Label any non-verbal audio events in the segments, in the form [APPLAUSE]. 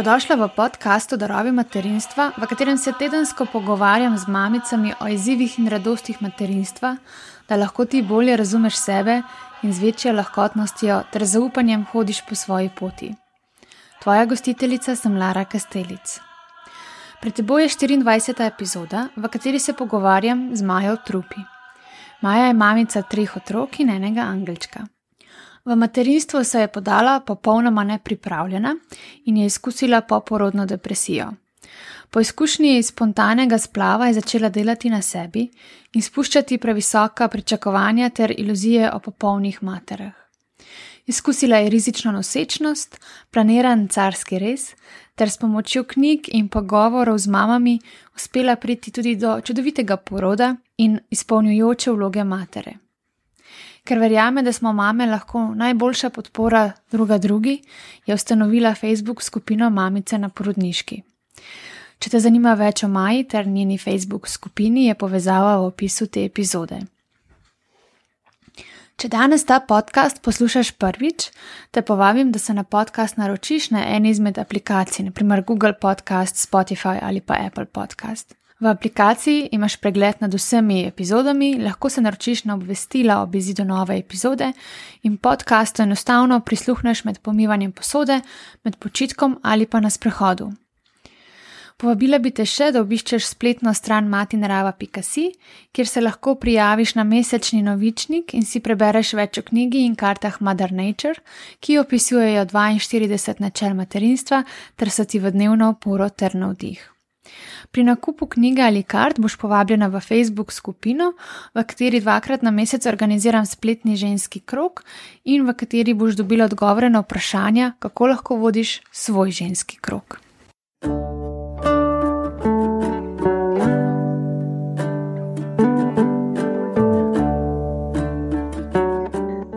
Dobrodošla v podkastu Darovi materinstva, v katerem se tedensko pogovarjam z mamicami o izzivih in radostih materinstva, da lahko ti bolje razumeš sebe in z večjo lahkotnostjo ter zaupanjem hodiš po svoji poti. Tvoja gostiteljica sem Lara Kastelic. Pred teboj je 24. epizoda, v kateri se pogovarjam z Majo Trupi. Maja je mamica treh otrok in enega angelčka. V materinstvo se je podala popolnoma nepripravljena in je izkusila poporodno depresijo. Po izkušnji spontanega splava je začela delati na sebi in spuščati previsoka pričakovanja ter iluzije o popolnih materah. Izkusila je rizično nosečnost, planiran carski res, ter s pomočjo knjig in pogovorov z mamami uspela priti tudi do čudovitega poroda in izpolnjujoče vloge matere ker verjame, da smo mame lahko najboljša podpora druga drugi, je ustanovila Facebook skupino Mamice na porodniški. Če te zanima več o Maji ter njeni Facebook skupini, je povezava v opisu te epizode. Če danes ta podcast poslušaš prvič, te povabim, da se na podcast naročiš na eni izmed aplikacij, naprimer Google Podcast, Spotify ali pa Apple Podcast. V aplikaciji imaš pregled nad vsemi epizodami, lahko se naročiš na obvestila ob izidu nove epizode in podkastu enostavno prisluhneš med pomivanjem posode, med počitkom ali pa na sprehodu. Povabila bi te še, da obiščeš spletno stran matinarava.si, kjer se lahko prijaviš na mesečni novičnik in si prebereš več o knjigi in kartah Mother Nature, ki opisujejo 42 načel materinstva ter so ti v dnevno oporo ter navdih. Pri nakupu knjige ali kart boš povabljena v Facebook skupino, v kateri dvakrat na mesec organiziram spletni ženski krok in v kateri boš dobila odgovore na vprašanja, kako lahko vodiš svoj ženski krok.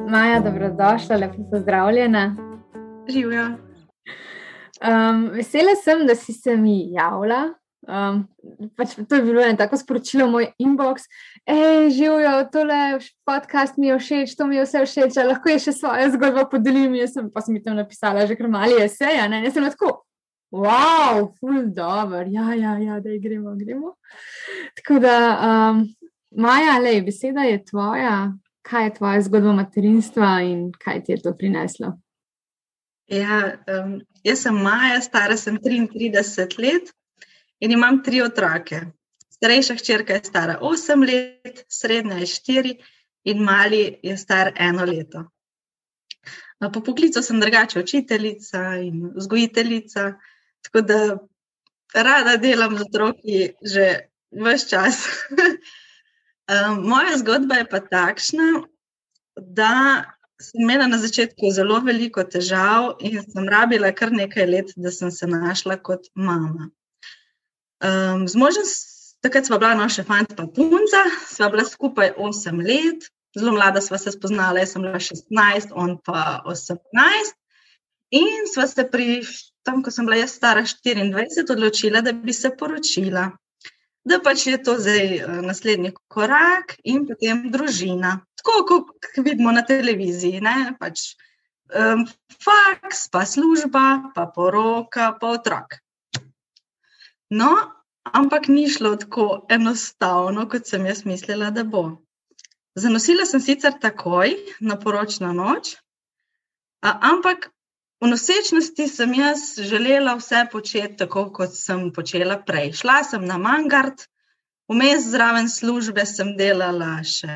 Maja, dobrodošla, lepo pozdravljena. Živijo. Um, vesela sem, da si se mi javila. Um, pač to je bilo eno tako sporočilo, moj inbox. Ej, živijo, tole podcast mi je všeč, to mi je vse všeč, lahko je še svojo zgodbo podelim. Jaz sem pa sem tam napisala, že kar mali je seja, ne, jaz sem tako. Wow, ful dobro, ja, ja, ja, da gremo, gremo. Tako da, um, Maja, le, beseda je tvoja, kaj je tvoja zgodba materinstva in kaj ti je to prineslo? Ja, um, jaz sem Maja, stara sem 33 let in imam tri otroke. Starejša hčerka je stara 8 let, srednja je 4 in mali je star eno leto. Po poklicu sem drugače učiteljica in vzgojiteljica, tako da rada delam z otroki že vse čas. [LAUGHS] Moja zgodba je pa takšna, da sem imela na začetku zelo veliko težav in sem rabila kar nekaj let, da sem se našla kot mama. Um, z možem, takrat smo bila naša fanta pa punca, sva bila skupaj 8 let, zelo mlada sva se spoznala, jaz sem bila 16, on pa 18. In sva se pri, tam, ko sem bila jaz stara 24, odločila, da bi se poročila. Da pač je to zdaj uh, naslednji korak in potem družina. Tako kot vidimo na televiziji, ne? pač um, faks, pa služba, pa poroka, pa otrok. No, ampak ni šlo tako enostavno, kot sem jaz mislila, da bo. Zanosila sem sicer takoj na poročno noč, ampak v nosečnosti sem jaz želela vse početi tako, kot sem počela prej. Šla sem na Mangard, vmes zraven službe sem delala še,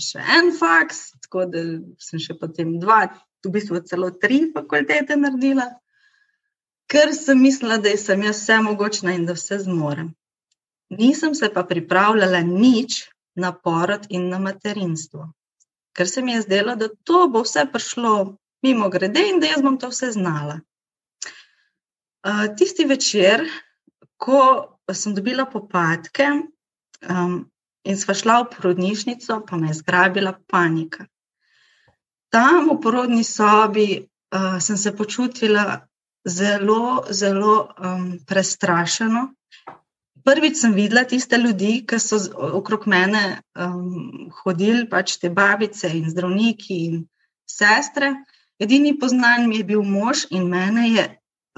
še en faks, tako da sem še potem dva, v bistvu celo tri fakultete naredila ker sem mislila, da sem jaz vse mogočna in da vse zmorem. Nisem se pa pripravljala nič na porod in na materinstvo, ker se mi je zdelo, da to bo vse prišlo mimo grede in da jaz bom to vse znala. Tisti večer, ko sem dobila popadke um, in sva šla v porodnišnico, pa me je zgrabila panika. Tam v porodni sobi uh, sem se počutila zelo, zelo um, prestrašeno. Prvič sem videla tiste ljudi, ki so okrog mene um, hodili, pač te babice in zdravniki in sestre. Edini poznan mi je bil mož in mene je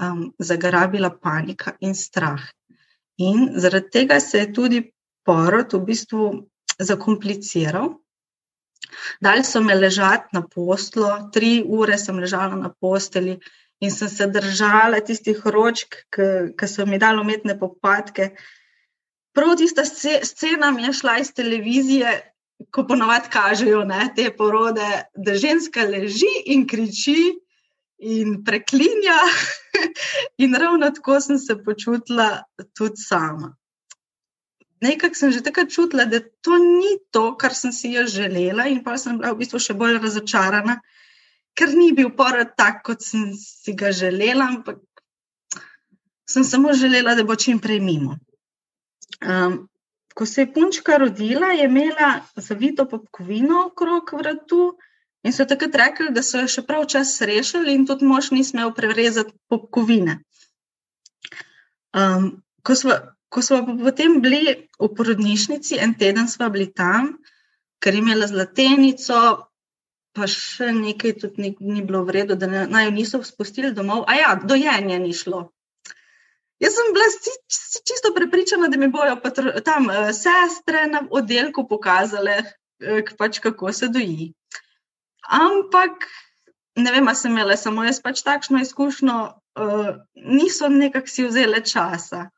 um, zagrabila panika in strah. In zaradi tega se je tudi porod v bistvu zakompliciral. Dali so me ležati na postlo, tri ure sem ležala na posteli in sem se držala tistih ročk, ki so mi dali umetne popadke. Prav tista scena mi je šla iz televizije, ko ponovadi kažejo ne, te porode, da ženska leži in kriči in preklinja. [LAUGHS] in ravno tako sem se počutila tudi sama. Nekako sem že takrat čutila, da to ni to, kar sem si jo želela, in pa sem bila v bistvu še bolj razočarana, ker ni bil porod tak, kot sem si ga želela, ampak sem samo želela, da bo čim prej mimo. Um, ko se je punčka rodila, je imela zavito popkovino okrog vratu in so takrat rekli, da so jo še prav čas rešili in tudi mož ni smel prerezati popkovine. Um, ko, smo, ko smo potem bili v porodnišnici, en teden smo bili tam, ker je imela zlatenico, pa še nekaj tudi ni, ni bilo v redu, da naj jo niso spustili domov. A ja, dojenje ni šlo. Jaz sem bila čisto prepričana, da mi bojo tam uh, sestre na oddelku pokazale, uh, pač, kako se doji. Ampak ne vem, ali sem imela samo jaz pač takšno izkušnjo, uh, niso nekako si vzele časa.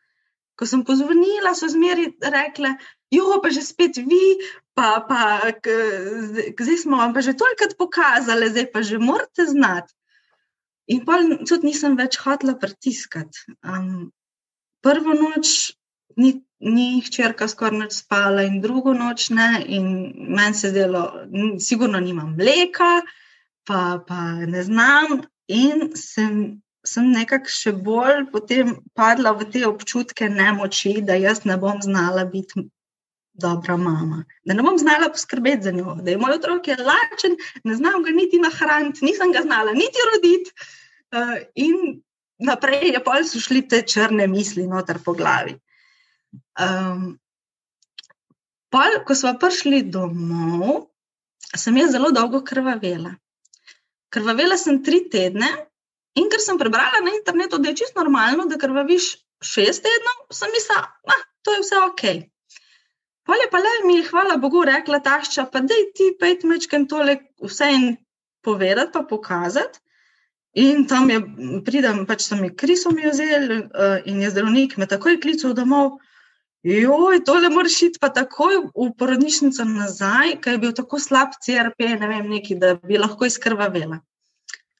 Ko sem pozvonila, so zmeri rekle, jo pa že spet vi, pa, pa k, zdaj smo vam pa že tolikrat pokazali, zdaj pa že morate znati. In pa tudi nisem več hotela pritiskati. Um, prvo noč ni, ni hčerka skoraj noč spala, in drugo noč ne, in meni se zdelo, sigurno nimam mleka, pa, pa ne znam. In sem, sem nekako še bolj potem padla v te občutke nemoči, da jaz ne bom znala biti. Dobra mama, da ne bom znala poskrbeti za njo, da je moj otrok je lačen, ne znam ga niti nahraniti, nisem ga znala niti roditi. Uh, in naprej je pa so šli te črne misli noter po glavi. Um, pol, ko smo prišli domov, sem jaz zelo dolgo krvavela. Krvavela sem tri tedne, in ker sem prebrala na internetu, da je čisto normalno, da krvaviš šest tednov, sem mislila, da to je vse ok. Pol je pa le mi, hvala Bogu, rekla tašča, pa da ti pet mečken tole vse en povedati, pa pokazati. In tam je, pridem, pač so mi kri so mi vzeli uh, in je zdravnik me takoj klical domov. Joj, tole moraš iti pa takoj v porodnišnico nazaj, ker je bil tako slab CRP, ne vem, neki, da bi lahko izkrvavela.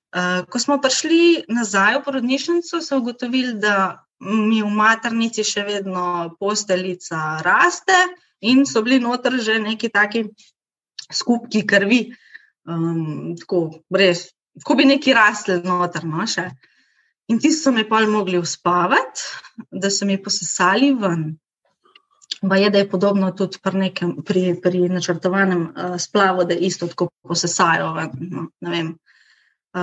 Uh, ko smo prišli nazaj v porodnišnico, so ugotovili, da mi v maternici še vedno posteljica raste in so bili noter že neki taki skupki krvi, um, tako brez ko bi neki rasli noter. No, in ti so me pa mogli uspavati, da so mi posesali ven. Pa je, da je podobno tudi pri, nekem, pri, pri načrtovanem uh, splavu, da isto tako posesajo. No,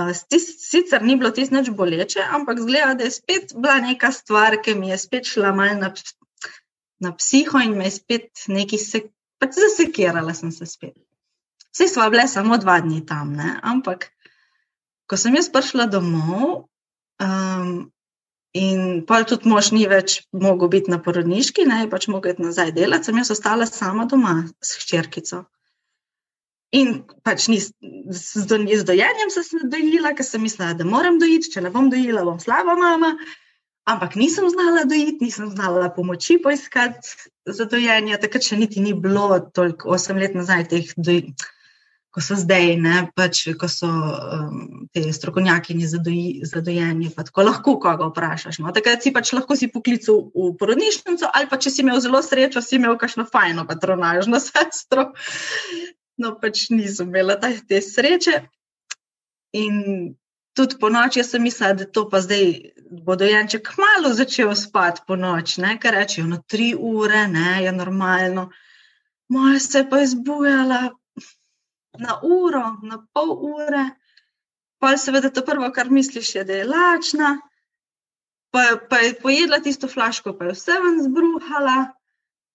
uh, sicer ni bilo tisto nič boleče, ampak zgleda, da je spet bila neka stvar, ki mi je spet šla malo na, na psiho in me je spet nekaj se, pač zasekirala. Sem se spet. Vse smo bile samo dva dni tam, ne? ampak ko sem jaz prišla domov, um, in pa tudi mož ni več mogel biti na porodniški, ne pač mogel nazaj delati, sem jaz ostala sama doma s hčerkico. In pač ni, z, dojenjem sem se dojila, ker sem mislila, da moram dojiti, če ne bom dojila, bom slaba mama. Ampak nisem znala dojiti, nisem znala pomoči poiskati za dojenje. Takrat še niti ni bilo toliko, osem let nazaj, teh dojenj ko so zdaj, ne, pač, ko so um, te strokovnjaki za, doji, za dojenje, tako lahko koga vprašaš. No. Takrat si pač lahko si poklical v porodnišnico, ali pa če si imel zelo srečo, si imel kakšno fajno patronažno [LAUGHS] sestro. No, pač nisem imela te, te sreče. In tudi po noči sem mislila, da to pa zdaj bo dojenček malo začel spati po noči, ker rečejo, no, tri ure, ne, je normalno. Moja se pa je zbujala, na uro, na pol ure, pa seveda to prvo, kar misliš, je, da je lačna. Pa, pa je pojedla tisto flaško, pa je vse ven zbruhala.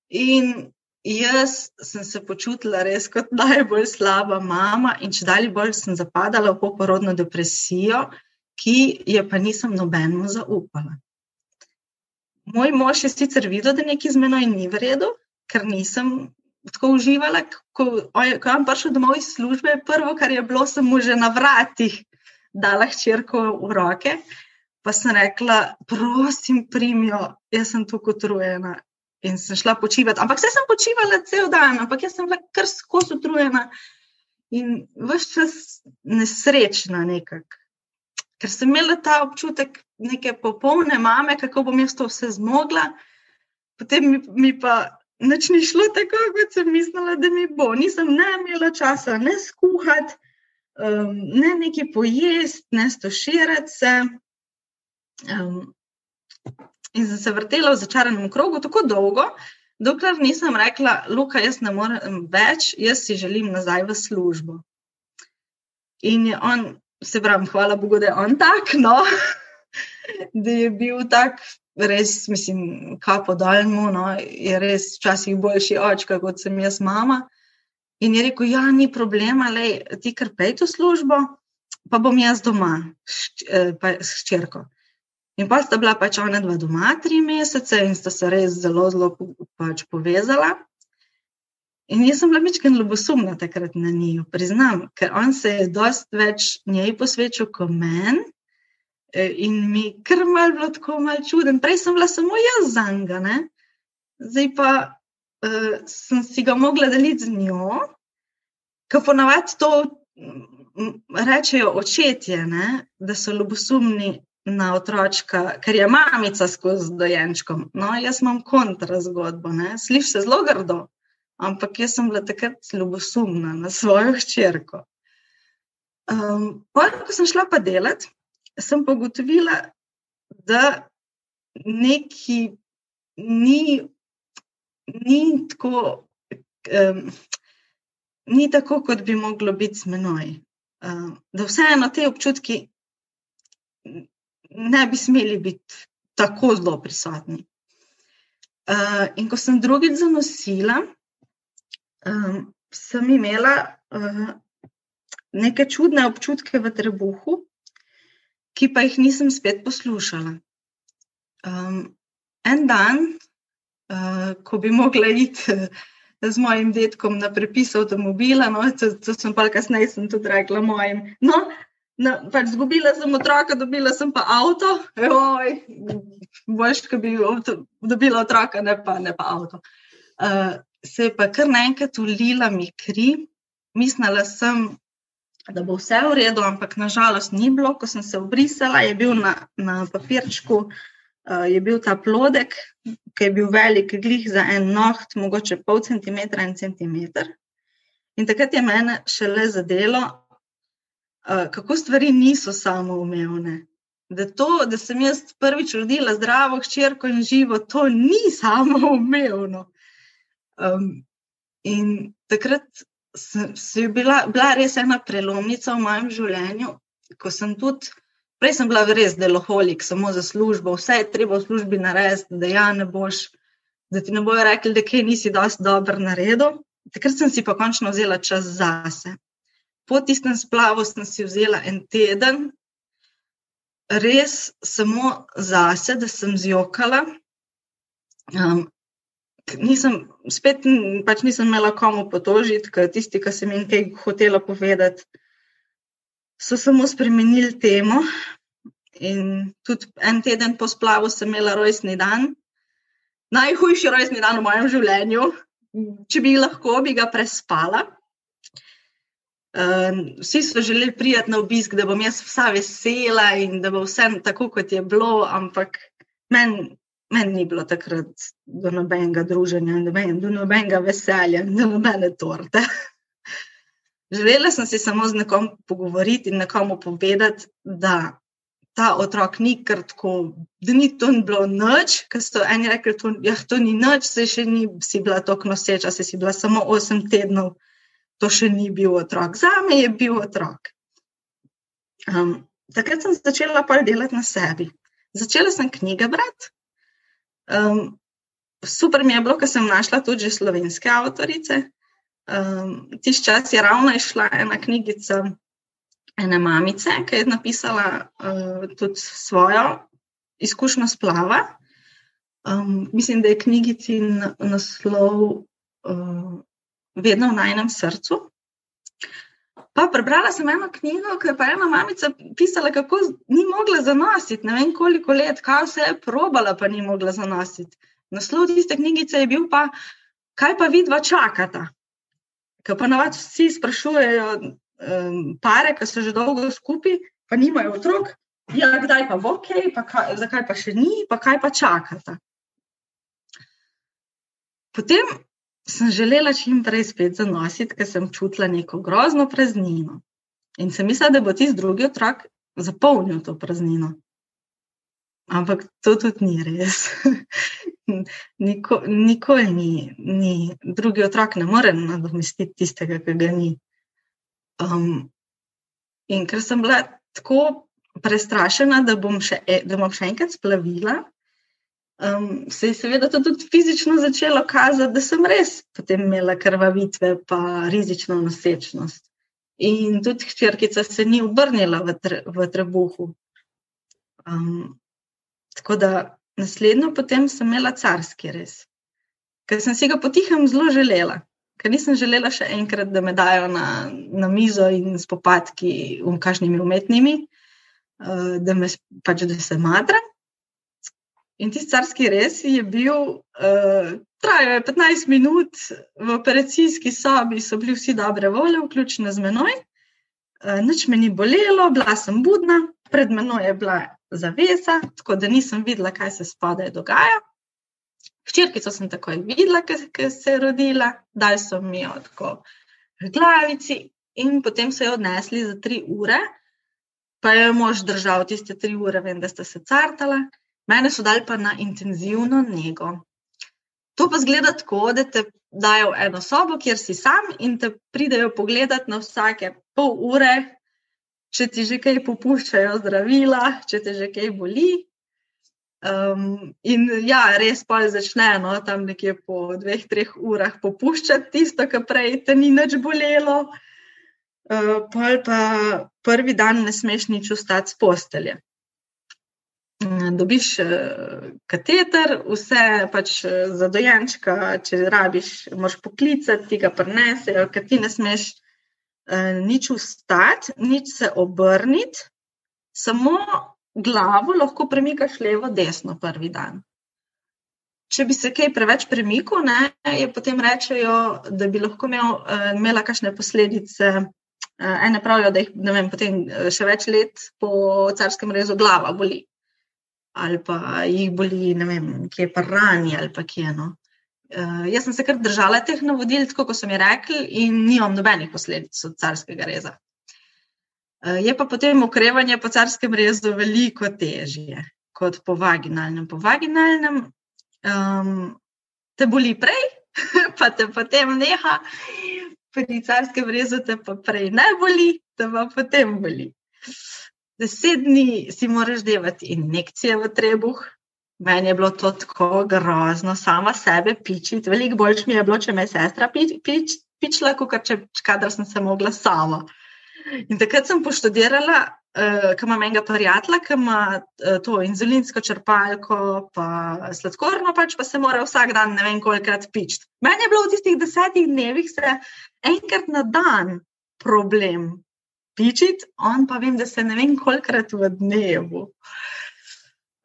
In jaz sem se počutila res kot najbolj slaba mama, in če dalje bolj sem zapadala v poporodno depresijo, ki je pa nisem nobenemu zaupala. Moj mož je sicer videl, da nekaj z menoj ni v redu, ker nisem tako uživala. Ko, ko sem prišel domov iz službe, prvo, kar je bilo, sem mu že na vratih dala hčerko v roke. Pa sem rekla, prosim, primijo, jaz sem tukaj utrujena in sem šla počivati. Ampak vse sem počivala cel dan, ampak jaz sem bila kar skozi utrujena in vse čas nesrečna nekako. Ker sem imela ta občutek neke popolne mame, kako bom jaz to vse zmogla, potem mi, mi pa nič ni šlo tako, kot sem mislila, da mi bo. Nisem ne imela časa ne skuhati, um, ne nekaj pojesti, ne stoširati se. Um, in sem se vrtela v začaranem krogu tako dolgo, dokler nisem rekla, Luka, jaz ne morem več, jaz si želim nazaj v službo. In je on, se pravi, hvala Bogu, da je on tak, no, [LAUGHS] da je bil tak, res, mislim, kapo daljmo, no, je res včasih boljši očka, kot sem jaz mama. In je rekel, ja, ni problema, le ti kar pej to službo, pa bom jaz doma eh, s črko. In pa sta bila pač ona dva doma tri mesece in sta se res zelo, zelo pač povezala. In jaz sem bila večkrat ljubosumna takrat na njiju, priznam, ker on se je dost več njej posvečal kot meni. E, in mi kar mal bilo tako mal čuden. Prej sem bila samo jaz za njega, zdaj pa uh, sem si ga mogla deliti z njo, ker ponavadi to rečejo očetje, ne? da so ljubosumni na otročka, ker je mamica skozi dojenčkom. No, jaz imam kontra zgodbo, sliši se zelo grdo, ampak jaz sem bila takrat ljubosumna na svojo [LAUGHS] hčerko. Um, ko sem šla pa delati, sem pa ugotovila, da neki ni, ni tako. Um, Ni tako, kot bi moglo biti s menoj. Uh, da vseeno te občutki ne bi smeli biti tako zelo prisotni. Uh, in ko sem drugič zanosila, um, sem imela uh, neke čudne občutke v trebuhu, ki pa jih nisem spet poslušala. Um, en dan, uh, ko bi mogla iti z mojim detkom na prepis avtomobila, no, to, to sem pa kasneje tudi rekla mojim. No, No, pač zgubila sem otroka, dobila sem pa avto. Boš, ki bi dobila otroka, ne pa, ne pa avto. Uh, se je pa kar naenkrat ulila mi kri, mislila sem, da bo vse v redu, ampak nažalost ni bilo. Ko sem se obrisala, je bil na, na papirčku uh, je bil ta plodek, ki je bil velik, glih za en noht, mogoče pol centimetra, en centimeter. In takrat je mene šele zadelo, kako stvari niso samoumevne. Da, to, da sem jaz prvič rodila zdravo hčerko in živo, to ni [LAUGHS] samoumevno. Um, in takrat je bila, bila res ena prelomnica v mojem življenju, ko sem tudi, prej sem bila res deloholik, samo za službo, vse je treba v službi narediti, da ja ne boš, da ti ne bojo rekli, da kaj nisi dosti dobro naredil. Takrat sem si pa končno vzela čas zase po tistem splavu sem si vzela en teden, res samo zase, da sem zjokala. Um, nisem, spet pač nisem imela komu potožiti, ker tisti, ki sem jim kaj hotela povedati, so samo spremenili temo. In tudi en teden po splavu sem imela rojstni dan, najhujši rojstni dan v mojem življenju. Če bi lahko, bi ga prespala. Um, vsi so želeli priti na obisk, da bom jaz vsa vesela in da bo vse tako, kot je bilo, ampak meni men ni bilo takrat do nobenega druženja, do nobenega veselja, do nobene torte. [LAUGHS] Želela sem se samo z nekom pogovoriti in nekomu povedati, da ta otrok ni kar tako, da ni to ni bilo noč, ker so eni rekli, da ja, to ni noč, se še ni bila tako noseča, se si bila samo 8 tednov to še ni bil otrok. Za me je bil otrok. Um, takrat sem začela pa delati na sebi. Začela sem knjige brati. Um, super mi je bilo, ker sem našla tudi slovenske avtorice. Um, Tiš čas je ravno išla ena knjigica ene mamice, ki je napisala uh, tudi svojo izkušnjo splava. Um, mislim, da je knjigici naslov uh, Vedno v najnem srcu. Pa prebrala sem eno knjigo, ki je pa ena mamica pisala, kako ni mogla zanositi. Ne vem, koliko let, kaj vse je probala, pa ni mogla zanositi. Naslov tiste knjigice je bil pa, kaj pa vidva čakata. Ker pa navad vsi sprašujejo um, pare, ki so že dolgo skupaj, pa nimajo otrok. Ja, kdaj pa bo ok, pa kaj, zakaj pa še ni, pa kaj pa čakata. Potem sem želela čim prej spet zanositi, ker sem čutila neko grozno praznino. In sem mislila, da bo tisti drugi otrok zapolnil to praznino. Ampak to tudi ni res. [LAUGHS] Niko, nikoli ni, ni. Drugi otrok ne more nadomestiti tistega, ki ga ni. Um, in ker sem bila tako prestrašena, da bom še, e, da bom še enkrat splavila, um, se je seveda to tudi fizično začelo kazati, da sem res potem imela krvavitve, pa rizično nosečnost. In tudi hčerkica se ni obrnila v, tre, v trebuhu. Um, tako da naslednjo potem sem imela carski res, ker sem si ga potihem zelo želela. Ker nisem želela še enkrat, da me dajo na, na mizo in spopadki v kažnimi umetnimi, uh, da, me, pač, da se madram. In ti carski res je bil, uh, trajal je 15 minut v operacijski sobi, so bili vsi dobre volje, vključno z menoj. Uh, nič me ni bolelo, bila sem budna, pred menoj je bila zavesa, tako da nisem videla, kaj se spodaj dogaja. Hčerkico sem takoj videla, ki se je rodila, dali so mi jo tako v glavici, in potem so jo odnesli za tri ure, pa je mož držal tiste tri ure, vem, da sta se cartala. Mene so dali pa na intenzivno nego. To pa zgleda tako, da te dajo v eno sobo, kjer si sam in te pridejo pogledati na vsake pol ure, če ti že kaj popuščajo zdravila, če te že kaj boli. Um, in ja, res pa začne no, tam nekje po dveh, treh urah popuščati tisto, kar prej te ni več bolelo. Uh, pa prvi dan ne smeš nič ostati z postelje. Mm, dobiš eh, kateter, vse pač eh, za dojenčka, če rabiš, moš poklicati, ti ga prenesejo, ker ti ne smeš eh, nič ustati, nič se obrniti, samo glavo lahko premikaš levo, desno prvi dan. Če bi se kaj preveč premikal, ne, je potem rečejo, da bi lahko imel, imela kakšne posledice. Ene pravijo, da jih vem, potem še več let po carskem rezu glava boli ali pa jih boli, ne vem, kje pa rani ali pa kje. No. Uh, jaz sem se kar držala teh navodil, tako kot so mi rekli, in nimam nobenih posledic od carskega reza. Uh, je pa potem ukrevanje po carskem rezu veliko težje kot po vaginalnem. Po vaginalnem um, te boli prej, [LAUGHS] pa te potem neha, pri carskem rezu te pa prej ne boli, te pa potem boli. Uh, deset dni si moraš delati injekcije v trebuh. Meni je bilo to tako grozno, sama sebe pičiti. Veliko bolj mi je bilo, če me je sestra pič, pič, pičila, kot če kadar sem se mogla sama. In takrat sem poštudirala, uh, ker imam enega prijatelja, ki ima uh, to inzulinsko črpalko, pa sladkorno, pač pa se mora vsak dan ne vem kolikrat pičiti. Meni je bilo v tistih desetih dnevih se enkrat na dan problem pičiti, on pa vem, da se ne vem, kolikrat v dnevu.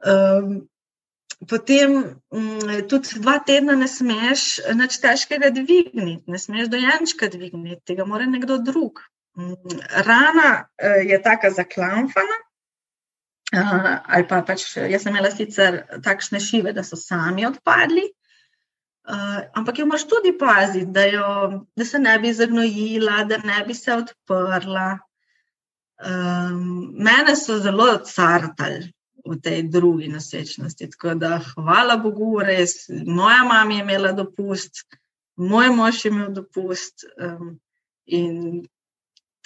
Um, potem um, tudi dva tedna ne smeš nič težkega dvigniti, ne smeš dojenčka dvigniti, tega mora nekdo drug. Um, rana uh, je taka zaklamfana. Uh, ali pa pač jaz sem imela sicer takšne šive, da so sami odpadli, uh, ampak jo moraš tudi paziti, da, jo, da se ne bi zagnojila, da ne bi se odprla. Um, mene so zelo cartali v tej drugi nosečnosti. Tako da, hvala Bogu, res. Moja mama je imela dopust, moj mož je imel dopust. Um, in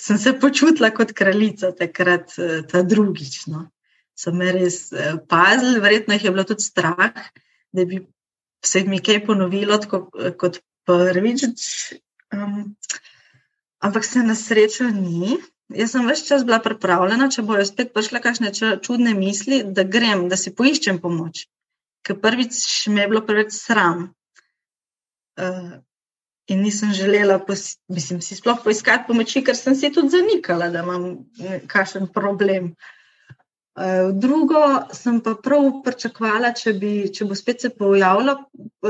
sem se počutila kot kraljica, takrat eh, ta drugič. No. So me res eh, pazili, verjetno jih je bilo tudi strah, da bi se mi kaj ponovilo tako, eh, kot prvič. Um, ampak se na srečo ni jaz sem več čas bila pripravljena, če bojo spet prišle kakšne čudne misli, da grem, da si poiščem pomoč. Ker prvič mi je bilo preveč sram. Uh, in nisem želela, mislim, si sploh poiskati pomoči, ker sem si tudi zanikala, da imam kakšen problem. Uh, drugo sem pa prav pričakovala, če, če bo spet se pojavila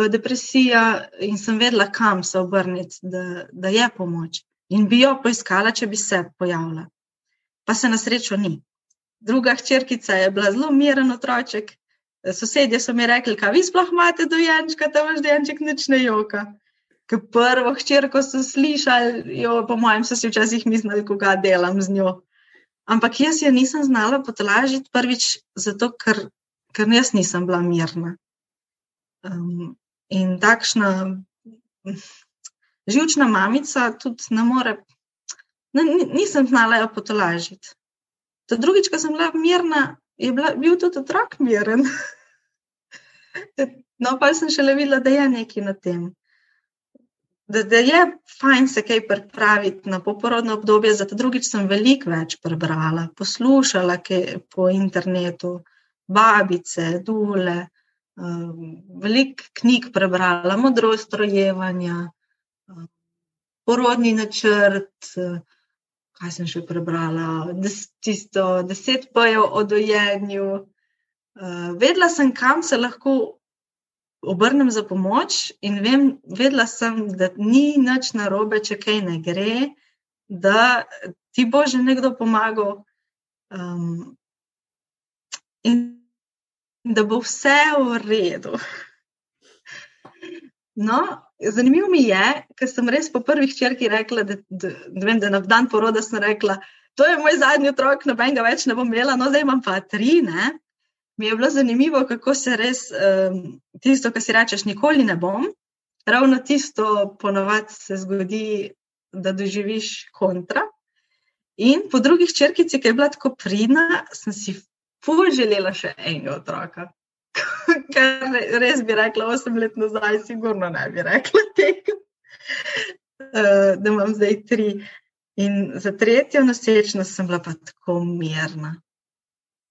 depresija, in sem vedela, kam se obrniti, da, da je pomoč in bi jo poiskala, če bi se pojavila. Pa se na srečo ni. Druga hčerkica je bila zelo miren otroček. Sosedje so mi rekli, da vi sploh imate dojenčka, da vaš dojenček nič ne joka. Ker prvo hčerko so slišali, jo, po mojem, so si včasih mislili, koga delam z njo. Ampak jaz jo nisem znala potolažiti prvič, zato ker, ker jaz nisem bila mirna. Um, in takšna živčna mamica tudi ne more, ne, nisem znala jo potolažiti. To drugič, ko sem bila mirna, je bila, bil tudi otrok miren. [LAUGHS] no, pa sem še le videla, da je nekaj na tem. Da, da je fajn se kaj pripraviti na poporodno obdobje, zato drugič sem veliko več prebrala, poslušala po internetu, babice, dule, um, veliko knjig prebrala, modrost rojevanja porodni načrt, kaj sem še prebrala, des, tisto deset pojev o dojenju. Vedela sem, kam se lahko obrnem za pomoč, in vem, vedela sem, da ni nič narobe, če kaj ne gre, da ti bo že nekdo pomagal. Um, in da bo vse v redu. [LAUGHS] No, Zanimivo mi je, ker sem res po prvih črki rekla, da, da, da, vem, da na dan poroda sem rekla, to je moj zadnji otrok, noben ga več ne bom imela, no zdaj imam pa tri. Ne? Mi je bilo zanimivo, kako se res um, tisto, kar si rečeš, nikoli ne bom. Ravno tisto ponovadi se zgodi, da doživiš kontra. In po drugih črkici, ki je bila tako pridna, sem si fulž želela še enega otroka. [LAUGHS] kar res bi rekla, osem let nazaj, sigurno ne bi rekla tega, uh, [LAUGHS] da imam zdaj tri. In za tretjo nosečnost sem bila pa tako mirna.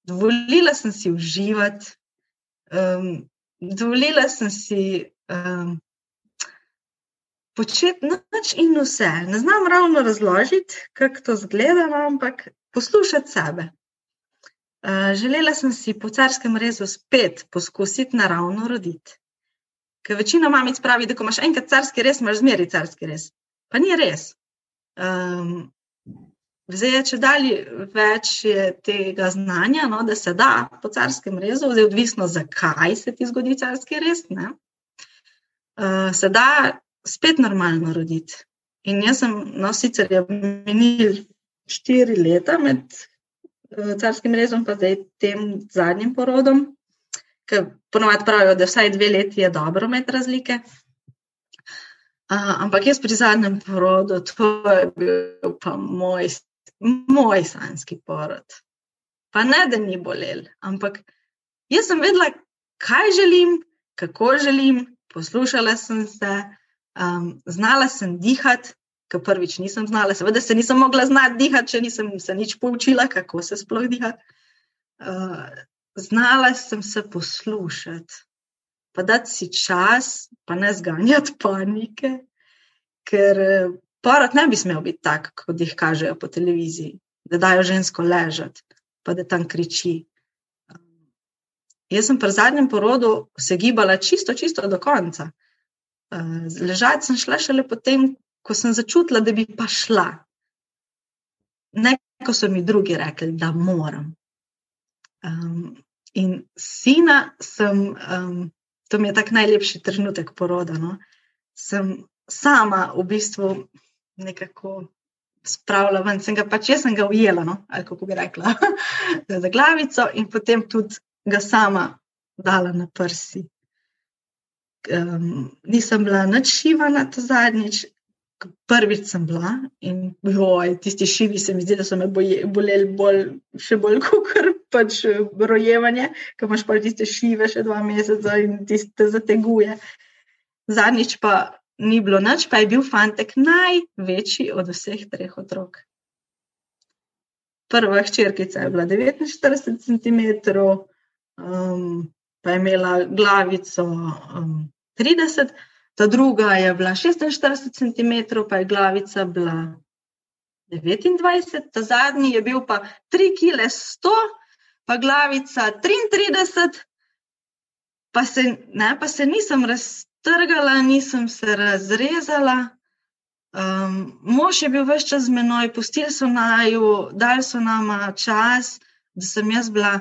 Dovolila sem si uživati, um, dovolila sem si um, početi noč in vse. Ne znam ravno razložiti, kako to zgleda, ampak poslušati sebe. Eh, želela sem si po carskem rezu spet poskusiti naravno roditi. Ker večina mamic pravi, da ko imaš enkrat carski rez, imaš zmeri carski rez. Pa ni res. Um, zdaj je če dalje več je tega znanja, no, da se da po carskem rezu, zdaj odvisno, zakaj se ti zgodi carski rez, uh, se da spet normalno roditi. In jaz sem, no, sicer je minil štiri leta med carskim rezom, pa zdaj tem zadnjim porodom, ker ponovadi pravijo, da vsaj dve leti je dobro med razlike. Uh, ampak jaz pri zadnjem porodu, to je bil pa moj, moj sanski porod. Pa ne, da ni bolel, ampak jaz sem vedela, kaj želim, kako želim, poslušala sem se, um, znala sem dihati, ki prvič nisem znala, seveda se nisem mogla znati dihati, če nisem se nič poučila, kako se sploh diha. Uh, znala sem se poslušati, pa dati si čas, pa ne zganjati panike, ker eh, porod ne bi smel biti tak, kot jih kažejo po televiziji, da dajo žensko ležati, pa da tam kriči. Jaz sem pri zadnjem porodu se gibala čisto, čisto do konca. Ležati sem šla šele potem, ko sem začutila, da bi pa šla. Ne, ko so mi drugi rekli, da moram. Um, in sina sem, um, to mi je tak najlepši trenutek poroda. No? Sem sama v bistvu nekako spravila ven, sem ga pač jaz sem ga ujela, no? ali kako bi rekla, [LAUGHS] za glavico in potem tudi ga sama dala na prsi. Um, nisem bila nič šivana to zadnjič, prvič sem bila in joj, tisti šivi se mi zdi, da so me boleli bolj, še bolj kot pač rojevanje, ker imaš pa tiste šive še dva meseca in tiste zateguje. Zadnjič pa ni bilo nič, pa je bil fantek največji od vseh treh otrok. prva hčerkica je bila 49 cm, um, pa je imela glavico um, 30 cm ta druga je bila 46 cm, pa je glavica bila 29, ta zadnji je bil pa 3 kg 100, pa glavica 33, pa se, ne, pa se nisem raztrgala, nisem se razrezala. Um, mož je bil vse čas z menoj, pustili so naju, dali so nama čas, da sem jaz bila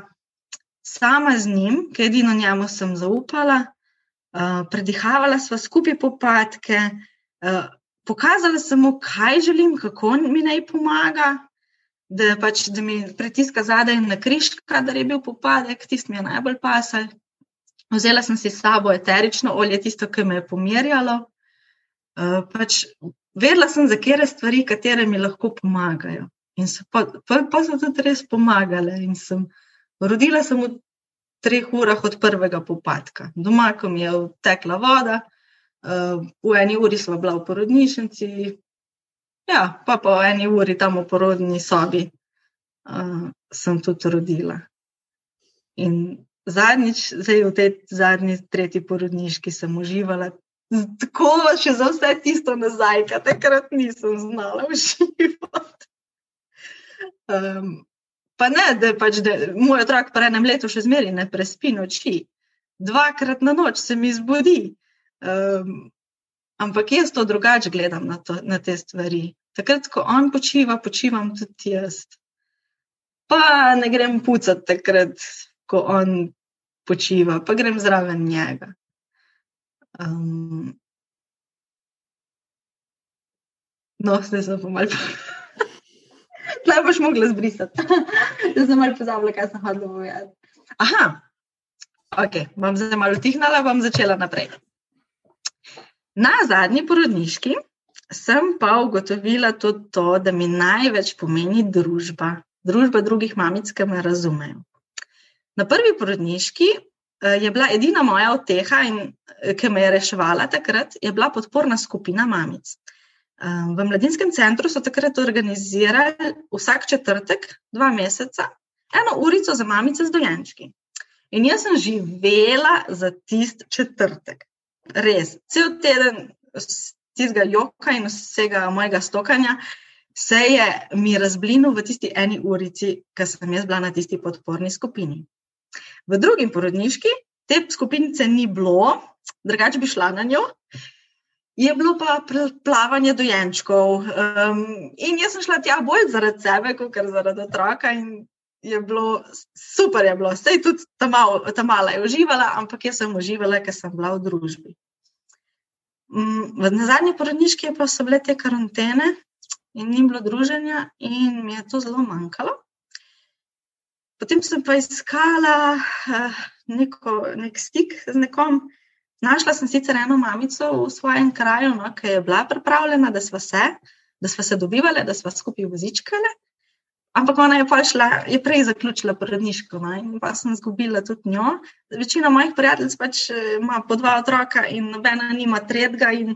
sama z njim, ker edino njemu sem zaupala. Eh, predihavala sva skupaj popadke, uh, pokazala sem mu, kaj želim, kako mi naj pomaga, da, pač, da mi pritiska zadaj na križ, kadar je bil popadek, tisti mi je najbolj pasal. Vzela sem si s sabo eterično olje, tisto, ki me je pomirjalo. Uh, pač, vedela sem, za kere stvari, katere mi lahko pomagajo. In so pa, pa, pa so tudi res pomagale. In sem rodila sem v treh urah od prvega popadka. Doma, ko mi je tekla voda, uh, v eni uri smo bila v porodnišnici, ja, pa po eni uri tam v porodni sobi uh, sem tudi rodila. In zadnjič, zdaj v tej zadnji, tretji porodniški, sem uživala. Tako še za vse tisto nazaj, kar takrat nisem znala uživati. Um, Pa ne, da pač da moj otrok po enem letu še zmeraj ne prespi noči. Dvakrat na noč se mi zbudi. Um, ampak jaz to drugače gledam na, to, na te stvari. Takrat, ko on počiva, počivam tudi jaz. Pa ne grem pucati takrat, ko on počiva, pa grem zraven njega. Um, no, zdaj sem pa malo. [LAUGHS] Tle boš mogla zbrisati. [LAUGHS] Zdaj sem malo pozabila, kaj sem hodila povedati. Aha, ok, bom zdaj malo utihnila, bom začela naprej. Na zadnji porodniški sem pa ugotovila tudi to, da mi največ pomeni družba, družba drugih mamic, ki me razumejo. Na prvi porodniški eh, je bila edina moja oteha, in, eh, ki me je reševala takrat, je bila podporna skupina mamic. V mladinskem centru so takrat organizirali vsak četrtek, dva meseca, eno urico za mamice z dojenčki. In jaz sem živela za tisti četrtek. Res, cel teden tistega joka in vsega mojega stokanja se je mi razblinil v tisti eni urici, ki sem jaz bila na tisti podporni skupini. V drugi porodniški te skupinice ni bilo, drugače bi šla na njo je bilo pa plavanje dojenčkov. Um, in jaz sem šla tja bolj zaradi sebe, kot zaradi otroka. Je bilo super, je bilo. Sej tudi ta, mal, ta mala je uživala, ampak jaz sem uživala, ker sem bila v družbi. Um, na zadnji porodniški pa so bile te karantene in ni bilo druženja, in mi je to zelo manjkalo. Potem sem pa iskala uh, neko, nek stik z nekom, Našla sem sicer eno mamico v svojem kraju, no, ki je bila pripravljena, da smo se, da smo se dobivali, da smo skupaj vozičkali. Ampak ona je pa šla, je prej zaključila porodniško no, in pa sem izgubila tudi njo. Večina mojih prijateljic pač eh, ima po dva otroka in nobena nima tretjega in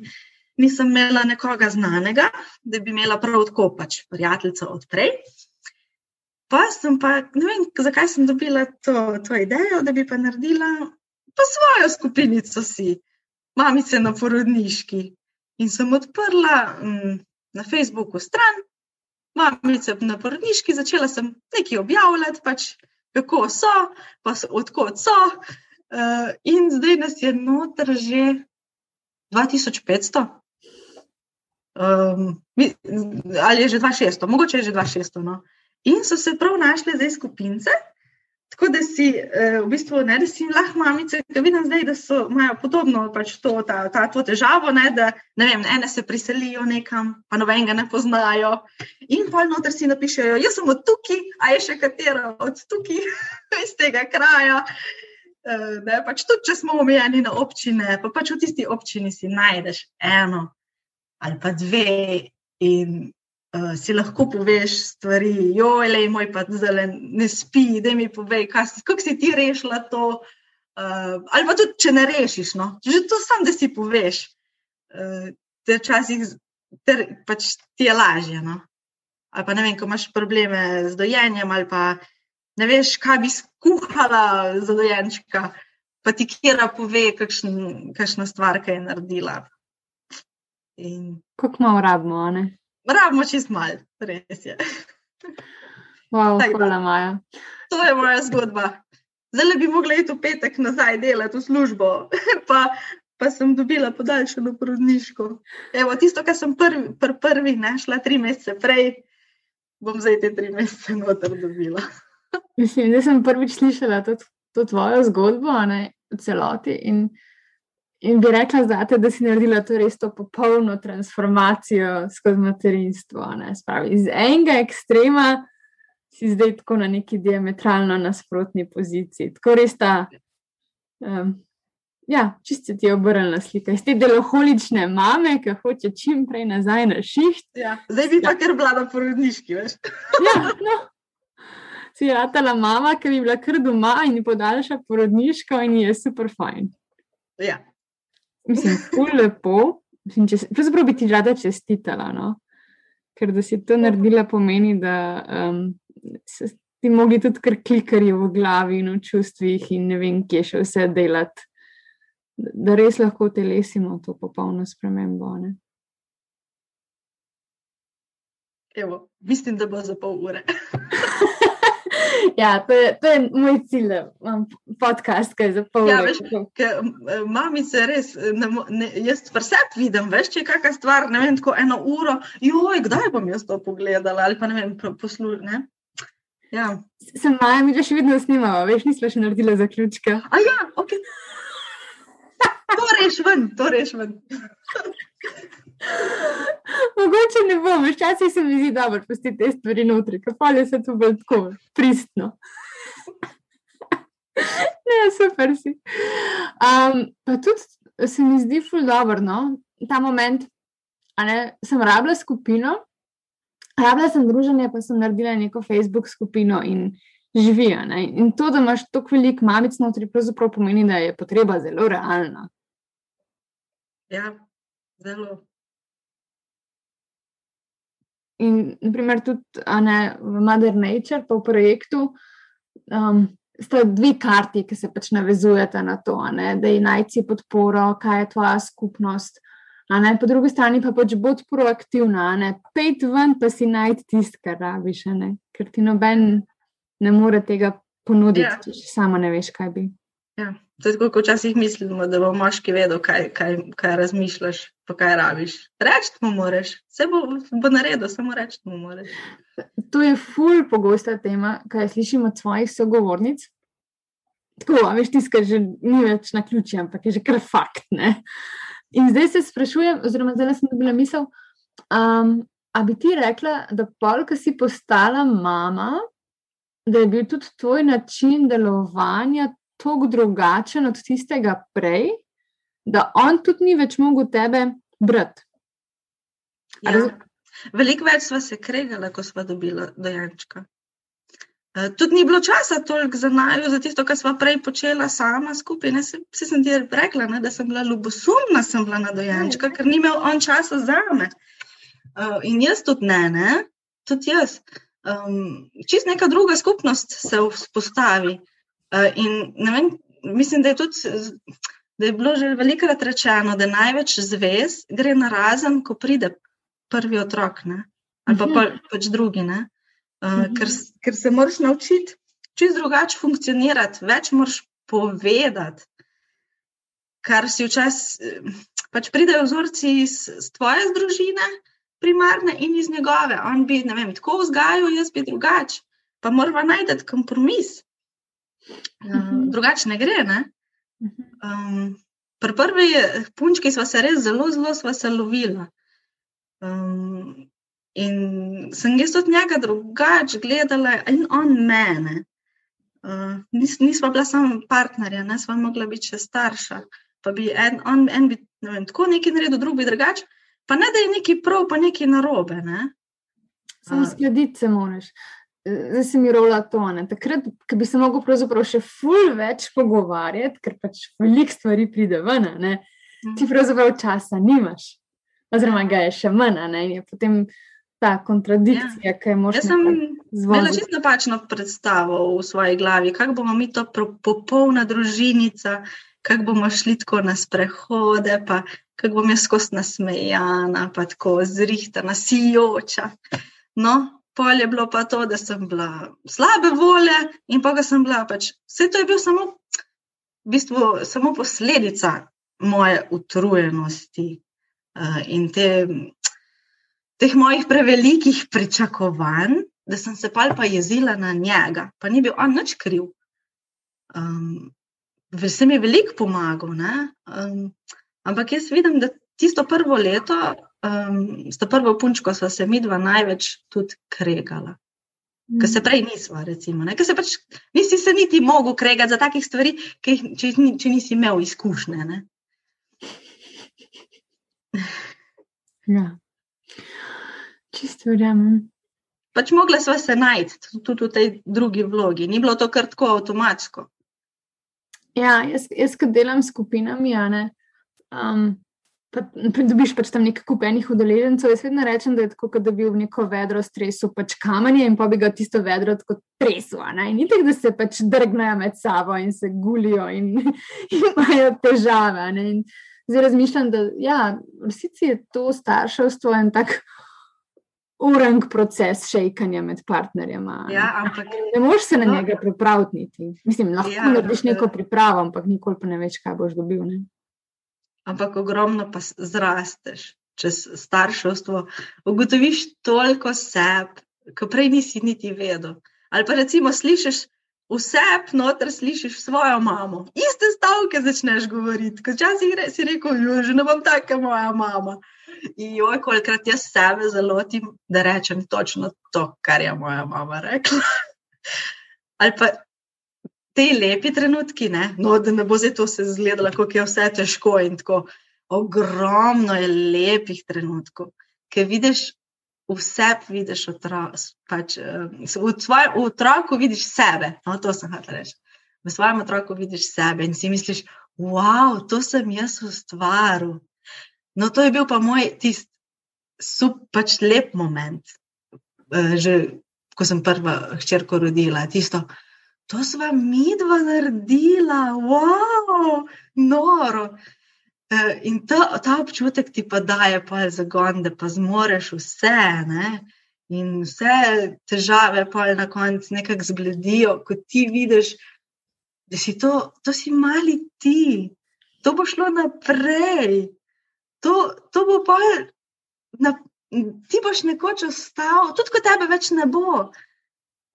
nisem imela nekoga znanega, da bi imela prav tako pač prijateljico odprej. Pa sem pa, ne vem, zakaj sem dobila to, to idejo, da bi pa naredila pa svojo skupinico si, mamice na porodniški. In sem odprla mm, na Facebooku stran, mamice na porodniški, začela sem nekaj objavljati, pač, kako so, pa so, odkot so. Uh, in zdaj nas je noter že 2500. Um, ali je že 2600, mogoče je že 2600. No? In so se prav našle zdaj skupince, Tako da si eh, v bistvu ne, da si lahko mamice, ki vidim zdaj, da so, imajo podobno pač to, ta, ta, to težavo, ne, da ne vem, ene se priselijo nekam, pa nobenega ne poznajo. In pa noter si napišejo, jaz sem od tukaj, a je še katero od tukaj, [LAUGHS] iz tega kraja. Eh, ne, pač tudi, če smo omejeni na občine, pa pač v tisti občini si najdeš eno ali pa dve. In uh, si lahko poveš stvari, joj, le moj pa zdaj ne spi, da mi povej, kako si ti rešila to. Uh, ali pa tudi, če ne rešiš, no? že to sam, da si poveš, uh, te včasih pač ti je lažje. No? ali pa ne vem, ko imaš probleme z dojenjem, ali pa ne veš, kaj bi skuhala za dojenčka, pa ti kjera pove, kakšna stvar je naredila. In... Kako malo rabimo, ne? Rabimo čist malo, res je. Wow, hvala, Maja. To je moja zgodba. Zdaj bi mogla iti v petek nazaj delati v službo, [LAUGHS] pa, pa sem dobila podaljšano porodniško. Evo, tisto, kar sem prvi, pr prvi našla tri mesece prej, bom zdaj te tri mesece noter dobila. Mislim, da sem prvič slišala to, to tvojo zgodbo ne, celoti in, in bi rekla zate, da si naredila to res to popolno transformacijo skozi materinstvo. Spravi, iz enega ekstrema si zdaj tako na neki diametralno nasprotni poziciji. Tako res ta, um, ja, čisto ti je obrnjena slika. Iz te deloholične mame, ki hoče čim prej nazaj na šiht. Ja, zdaj bi pa kar bila na porodniški, veš. ja, no. Si ratala mama, ki bi bila kar doma in podaljša porodniško in je super fajn. Ja. Mislim, ful lepo. Mislim, če, pravzaprav bi ti rada čestitala, no? ker da si to naredila pomeni, da um, se ti mogli tudi kar klikari v glavi in v čustvih in ne vem, kje še vse delati, da res lahko telesimo to popolno spremembo. Ne? Evo, mislim, da bo za pol ure. [LAUGHS] [LAUGHS] ja, to je, to je moj cilj, imam podcast, ki je za pol ja. Mami se res, ne, ne, jaz vsep vidim, veš, če je kakšna stvar, ne vem, tako eno uro, joj, kdaj bom jaz to pogledala ali pa ne vem, poslušala. Ja. Sem maja, mi že vedno snimamo, veš, nismo še naredili zaključka. A ja, ok. To reš ven, to reš ven. Mogoče ne bom, včasih se mi zdi dobro, pusti te stvari notri, kapal je se tu bolj tako pristno. ne, [LAUGHS] super si. Um, pa tudi se mi zdi ful dobro, no? ta moment, ne, sem rabila skupino, Rabila sem druženje, pa sem naredila neko Facebook skupino in živijo. In to, da imaš toliko velik mamic notri, pravzaprav pomeni, da je potreba zelo realna. Ja, zelo. In, naprimer, tudi ne, v Mother Nature, pa v projektu, um, sta dve karti, ki se pač navezujete na to, ne, da je najci podporo, kaj je tvoja skupnost. Ne, po drugi strani pa pač bod proaktivna, ne pejt ven, pa si najti tisto, kar rabiš, ne? ker ti noben ne more tega ponuditi, ja. če samo ne veš, kaj bi. Ja. To je tako, kot včasih mislimo, da bo moški vedel, kaj, kaj, kaj razmišljaš, pa kaj rabiš. Reči mu moraš, vse bo, bo naredil, samo reči mu moraš. To je ful pogosta tema, kaj slišimo od svojih sogovornic. Tako, veš, tiskaj že ni več na ključi, ampak je že kar fakt. Ne? In zdaj se sprašujem, oziroma zdaj sem dobila misel, um, a bi ti rekla, da pol, ki si postala mama, da je bil tudi tvoj način delovanja tako drugačen od tistega prej, da on tudi ni več mogel tebe brati. Ja. Veliko več smo se kregali, ko smo dobili dojenčka. Eh, tudi ni bilo časa toliko za naju, za tisto, kar smo prej počela sama skupaj. Ne, se, se sem ti rekla, ne, da sem bila ljubosumna, sem bila na dojenčka, ker ni imel on časa za me. Uh, in jaz tudi ne, ne? tudi jaz. Um, čist neka druga skupnost se vzpostavi. Uh, in vem, mislim, da je tudi. Da je bilo že velikokrat rečeno, da največ zvez gre na razen, ko pride prvi otrok, ne? ali pa, pa pač drugi. Ne? uh, ker, ker se moraš naučiti čist drugače funkcionirati, več moraš povedati. Kar si včasih, pač pridejo vzorci iz, iz tvoje družine, primarne in iz njegove. On bi, ne vem, tako vzgajal, jaz bi drugače. Pa moramo najti kompromis. Uh, drugače ne gre. Ne? Um, pri prvi punčki smo se res zelo, zelo se lovili. Um, In sem jaz od njega drugače gledala, in on mene. Uh, nis, nisva bila samo partnerja, ne sva mogla biti še starša. Pa bi en, on, en bi ne vem, tako nekaj naredil, drug bi drugače. Pa ne da je neki prav, pa neki narobe. Ne? Samo slediti se moraš. Zdaj se mi rola tone. Takrat, ko bi se lahko pravzaprav še ful več pogovarjati, ker pač veliko stvari pride ven, ne? ti mhm. pravzaprav časa nimaš. Oziroma, ga je še manj, ne? in je potem ta kontradikcija, ja. ki je možna. Jaz sem imela čisto napačno predstavo v svoji glavi, kako bomo mi to popolna družinica, kako bomo šli tako na sprehode, pa kako bom jaz skozi nasmejana, pa tako zrihtana, sijoča. No, pol je bilo pa to, da sem bila slabe volje in pa ga sem bila pač. Vse to je bil samo, v bistvu, samo posledica moje utrujenosti uh, in te teh mojih prevelikih pričakovanj, da sem se pa pa jezila na njega, pa ni bil on nič kriv. Um, mi je veliko pomagal, um, ampak jaz vidim, da tisto prvo leto, um, s to prvo punčko, so se mi dva največ tudi kregala. Mm. Ker se prej nismo, recimo, ker se pač nisi se niti mogel kregati za takih stvari, če, če, če nisi imel izkušnje. Ja. Čisto verjamem. Pač mogla sva se najti tudi v tej drugi vlogi, ni bilo to kar tako avtomatsko. Ja, jaz, jaz ko delam s skupinami, ja, ne, um, pa, dobiš pač tam nekaj kupenih udeležencev. Jaz vedno rečem, da je tako, da bi v neko vedro stresil pač kamenje in pa bi ga tisto vedro tako tresel. Ni tako, da se pač drgnejo med sabo in se gulijo in, [LAUGHS] in imajo težave. Zdaj razmišljam, da ja, v resnici je to starševstvo en tak urang proces šejkanja med partnerjema. Ja, ampak, ne moreš se na no, njega pripraviti. Mislim, lahko ja, narediš neko pripravo, ampak nikoli pa ne veš, kaj boš dobil. Ne? Ampak ogromno pa zrasteš čez starševstvo. Ugotoviš toliko seb, ko prej nisi niti vedel. Ali pa recimo slišiš. Vse noter slišiš svojo mamo, iste stavke začneš govoriti. Včasih si rekel, že ne bom taka moja mama. In joj, kolikrat jaz sebe zalotim, da rečem točno to, kar je moja mama rekla. [LAUGHS] Ali pa te lepi trenutki, ne? No, da ne bo zdaj to se zgledalo, kako je vse težko in tako. Ogromno je lepih trenutkov, ki vidiš. Vse vidiš otrok, pač, v svojem otroku vidiš sebe. No, to sem hotel reči. V svojem otroku vidiš sebe in si misliš, wow, to sem jaz ustvaril. No, to je bil pa moj tisti super, pač lep moment, uh, že ko sem prva hčerko rodila. Tisto, to smo mi dva naredila, wow, noro. Uh, in ta, ta občutek ti pa daje pa zagon, da pa zmoreš vse. Ne? In vse težave pa na koncu nekako zbledijo, ko ti vidiš, da si to, to si mali ti, to bo šlo naprej to, to bo pa, na, ti boš nekoč ostal, tudi ko tebe več ne bo.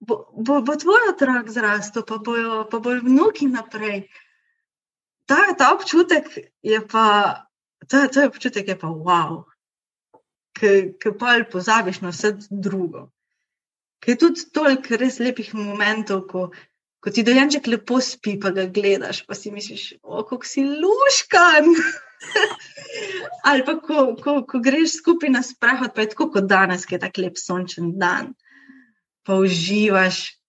Bo, bo, bo tvoj otrok zrastel, pa bojo, pa bojo vnuki naprej. Ta, ta občutek je pa, ta, ta občutek je pa wow, ki pa jih pozabiš na vse drugo. Ker je tudi toliko res lepih momentov, ko, ko ti dojenček lepo spi, pa ga gledaš, pa si misliš, o, kako si luškan. [LAUGHS] Ali pa ko, ko, ko greš skupaj na sprehod, pa je tako kot danes, ki je tako lep sončen dan, pa uživaš.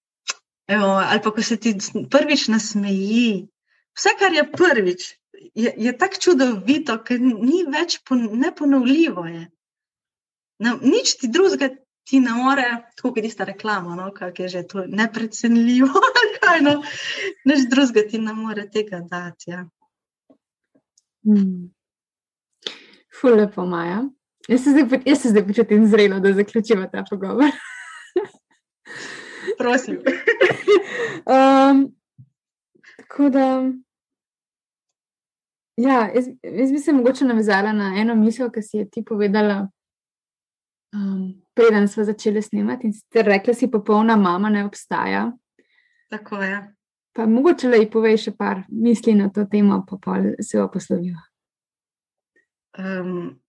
Evo, ali pa ko se ti prvič nasmeji. Vse, kar je prvič, je, je tako čudovito, ker ni več pon, neponovljivo. Je. No, nič ti drugega ti ne more, tako kot tista reklama, no, kako je že to neprecenljivo. [LAUGHS] no, nič drugega ti ne more tega dati. Ja. Hmm. Fule po Maja. Jaz se, zdaj, jaz se zdaj počutim zrelo, da zaključimo ta pogovor. [LAUGHS] Prosim. [LAUGHS] um, tako da. Ja, jaz, jaz bi se mogoče navezala na eno misel, ki si je ti povedala, um, preden smo začeli snemati. In ste rekli, da si popolna mama ne obstaja. Tako je. Pa mogoče le povej še par misli na to temo, pa pa se jo poslovijo. Um,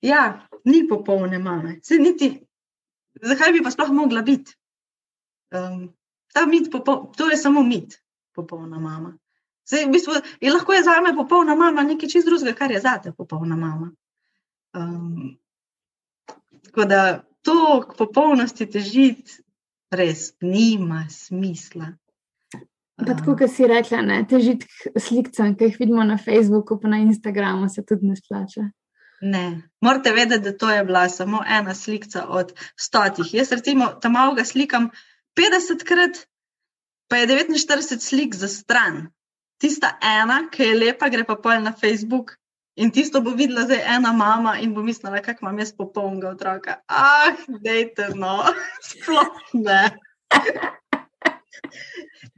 ja, ni popolne mame. Niti, zakaj bi pa sploh mogla biti? Um, mit, popol, to je samo mit, popolna mama. Zdaj, v bistvu, je lahko je za me popolna mama nekaj čist drugega, kar je za te popolna mama. Um, tako da to k popolnosti težiti res nima smisla. Pa tako, kot si rekla, težiti slikam, ki jih vidimo na Facebooku, pa na Instagramu, se tudi ne splača. Ne, morate vedeti, da to je bila samo ena slika od stotih. Jaz, recimo, tam avga slikam 50 krat, pa je 49 slik za stran. Tista ena, ki je lepa, gre pa pol na Facebook. In tisto bo videla zdaj ena mama in bo mislila, kako imam jaz popolnega otroka. Ah, dejte, no, [LAUGHS] sploh ne. [LAUGHS]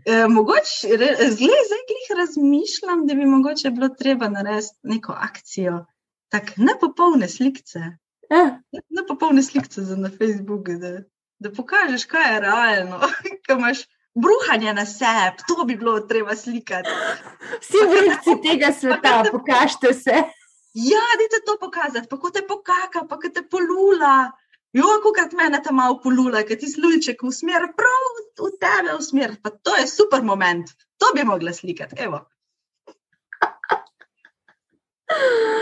E, mogoče, zdaj jih razmišljam, da bi mogoče bilo treba narediti neko akcijo, tako ne popolne slike. Ja. Ne popolne slike za na Facebooku, da, da pokažeš, kaj je realno, [LAUGHS] kaj imaš bruhanje na sebi, to bi bilo treba slikati. Vsi vrsti tega sveta, pokažite se. Ja, dajte to pokazati, pa ko te pokaka, pa ko te polula. Jo, kako mene tam malo polula, ker ti slujček usmer, prav v tebe usmer. Pa to je super moment, to bi mogla slikati. Evo.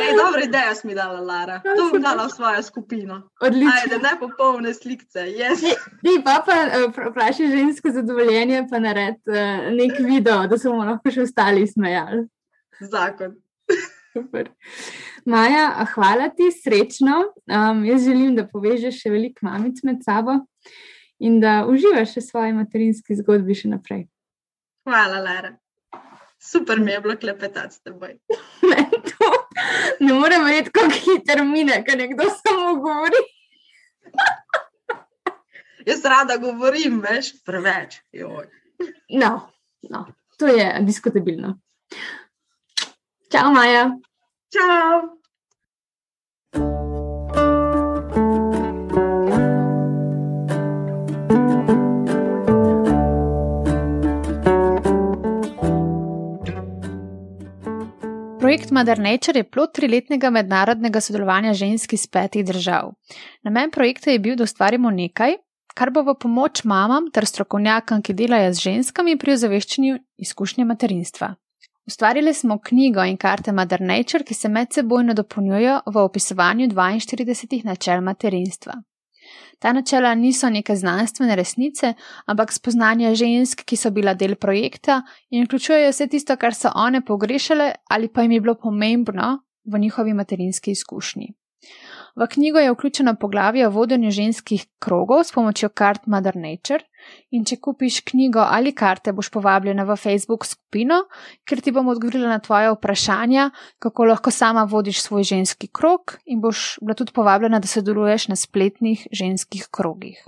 Ej, dobro idejo si mi dala, Lara. To bi dala v svojo skupino. Odlično. Ajde, ne popolne slike. Yes. Ti pa pa eh, vprašaj žensko zadovoljenje, pa nared uh, nek video, da se bomo lahko še ostali smejali. Zakon. Super. Maja, hvala ti, srečno. Um, jaz želim, da povežeš še veliko mamic med sabo in da uživaš v svoji materinski zgodbi še naprej. Hvala, Lara. Super mi je bilo klepetati s teboj. [LAUGHS] Ne, to, ne morem verjeti, kako hitro mine, ko nekdo samo govori. Jaz rada govorim, veš, preveč. Joj. No, no, to je diskutabilno. Čau, Maja. Čau. Projekt Mother Nature je plod triletnega mednarodnega sodelovanja žensk iz petih držav. Namen projekta je bil, da ustvarimo nekaj, kar bo v pomoč mamam ter strokovnjakom, ki delajo z ženskami pri ozaveščanju izkušnje materinstva. Ustvarili smo knjigo in karte Mother Nature, ki se medsebojno dopolnjujejo v opisovanju 42 načel materinstva. Ta načela niso neke znanstvene resnice, ampak spoznanja žensk, ki so bila del projekta in vključujejo vse tisto, kar so one pogrešale ali pa jim je bilo pomembno v njihovi materinski izkušnji. V knjigo je vključeno poglavje o vodenju ženskih krogov s pomočjo kart Mother Nature. In če kupiš knjigo ali karte, boš povabljena v Facebook skupino, kjer ti bom odgovorila na tvoje vprašanja, kako lahko sama vodiš svoj ženski krog, in boš bila tudi povabljena, da sodeluješ na spletnih ženskih krogih.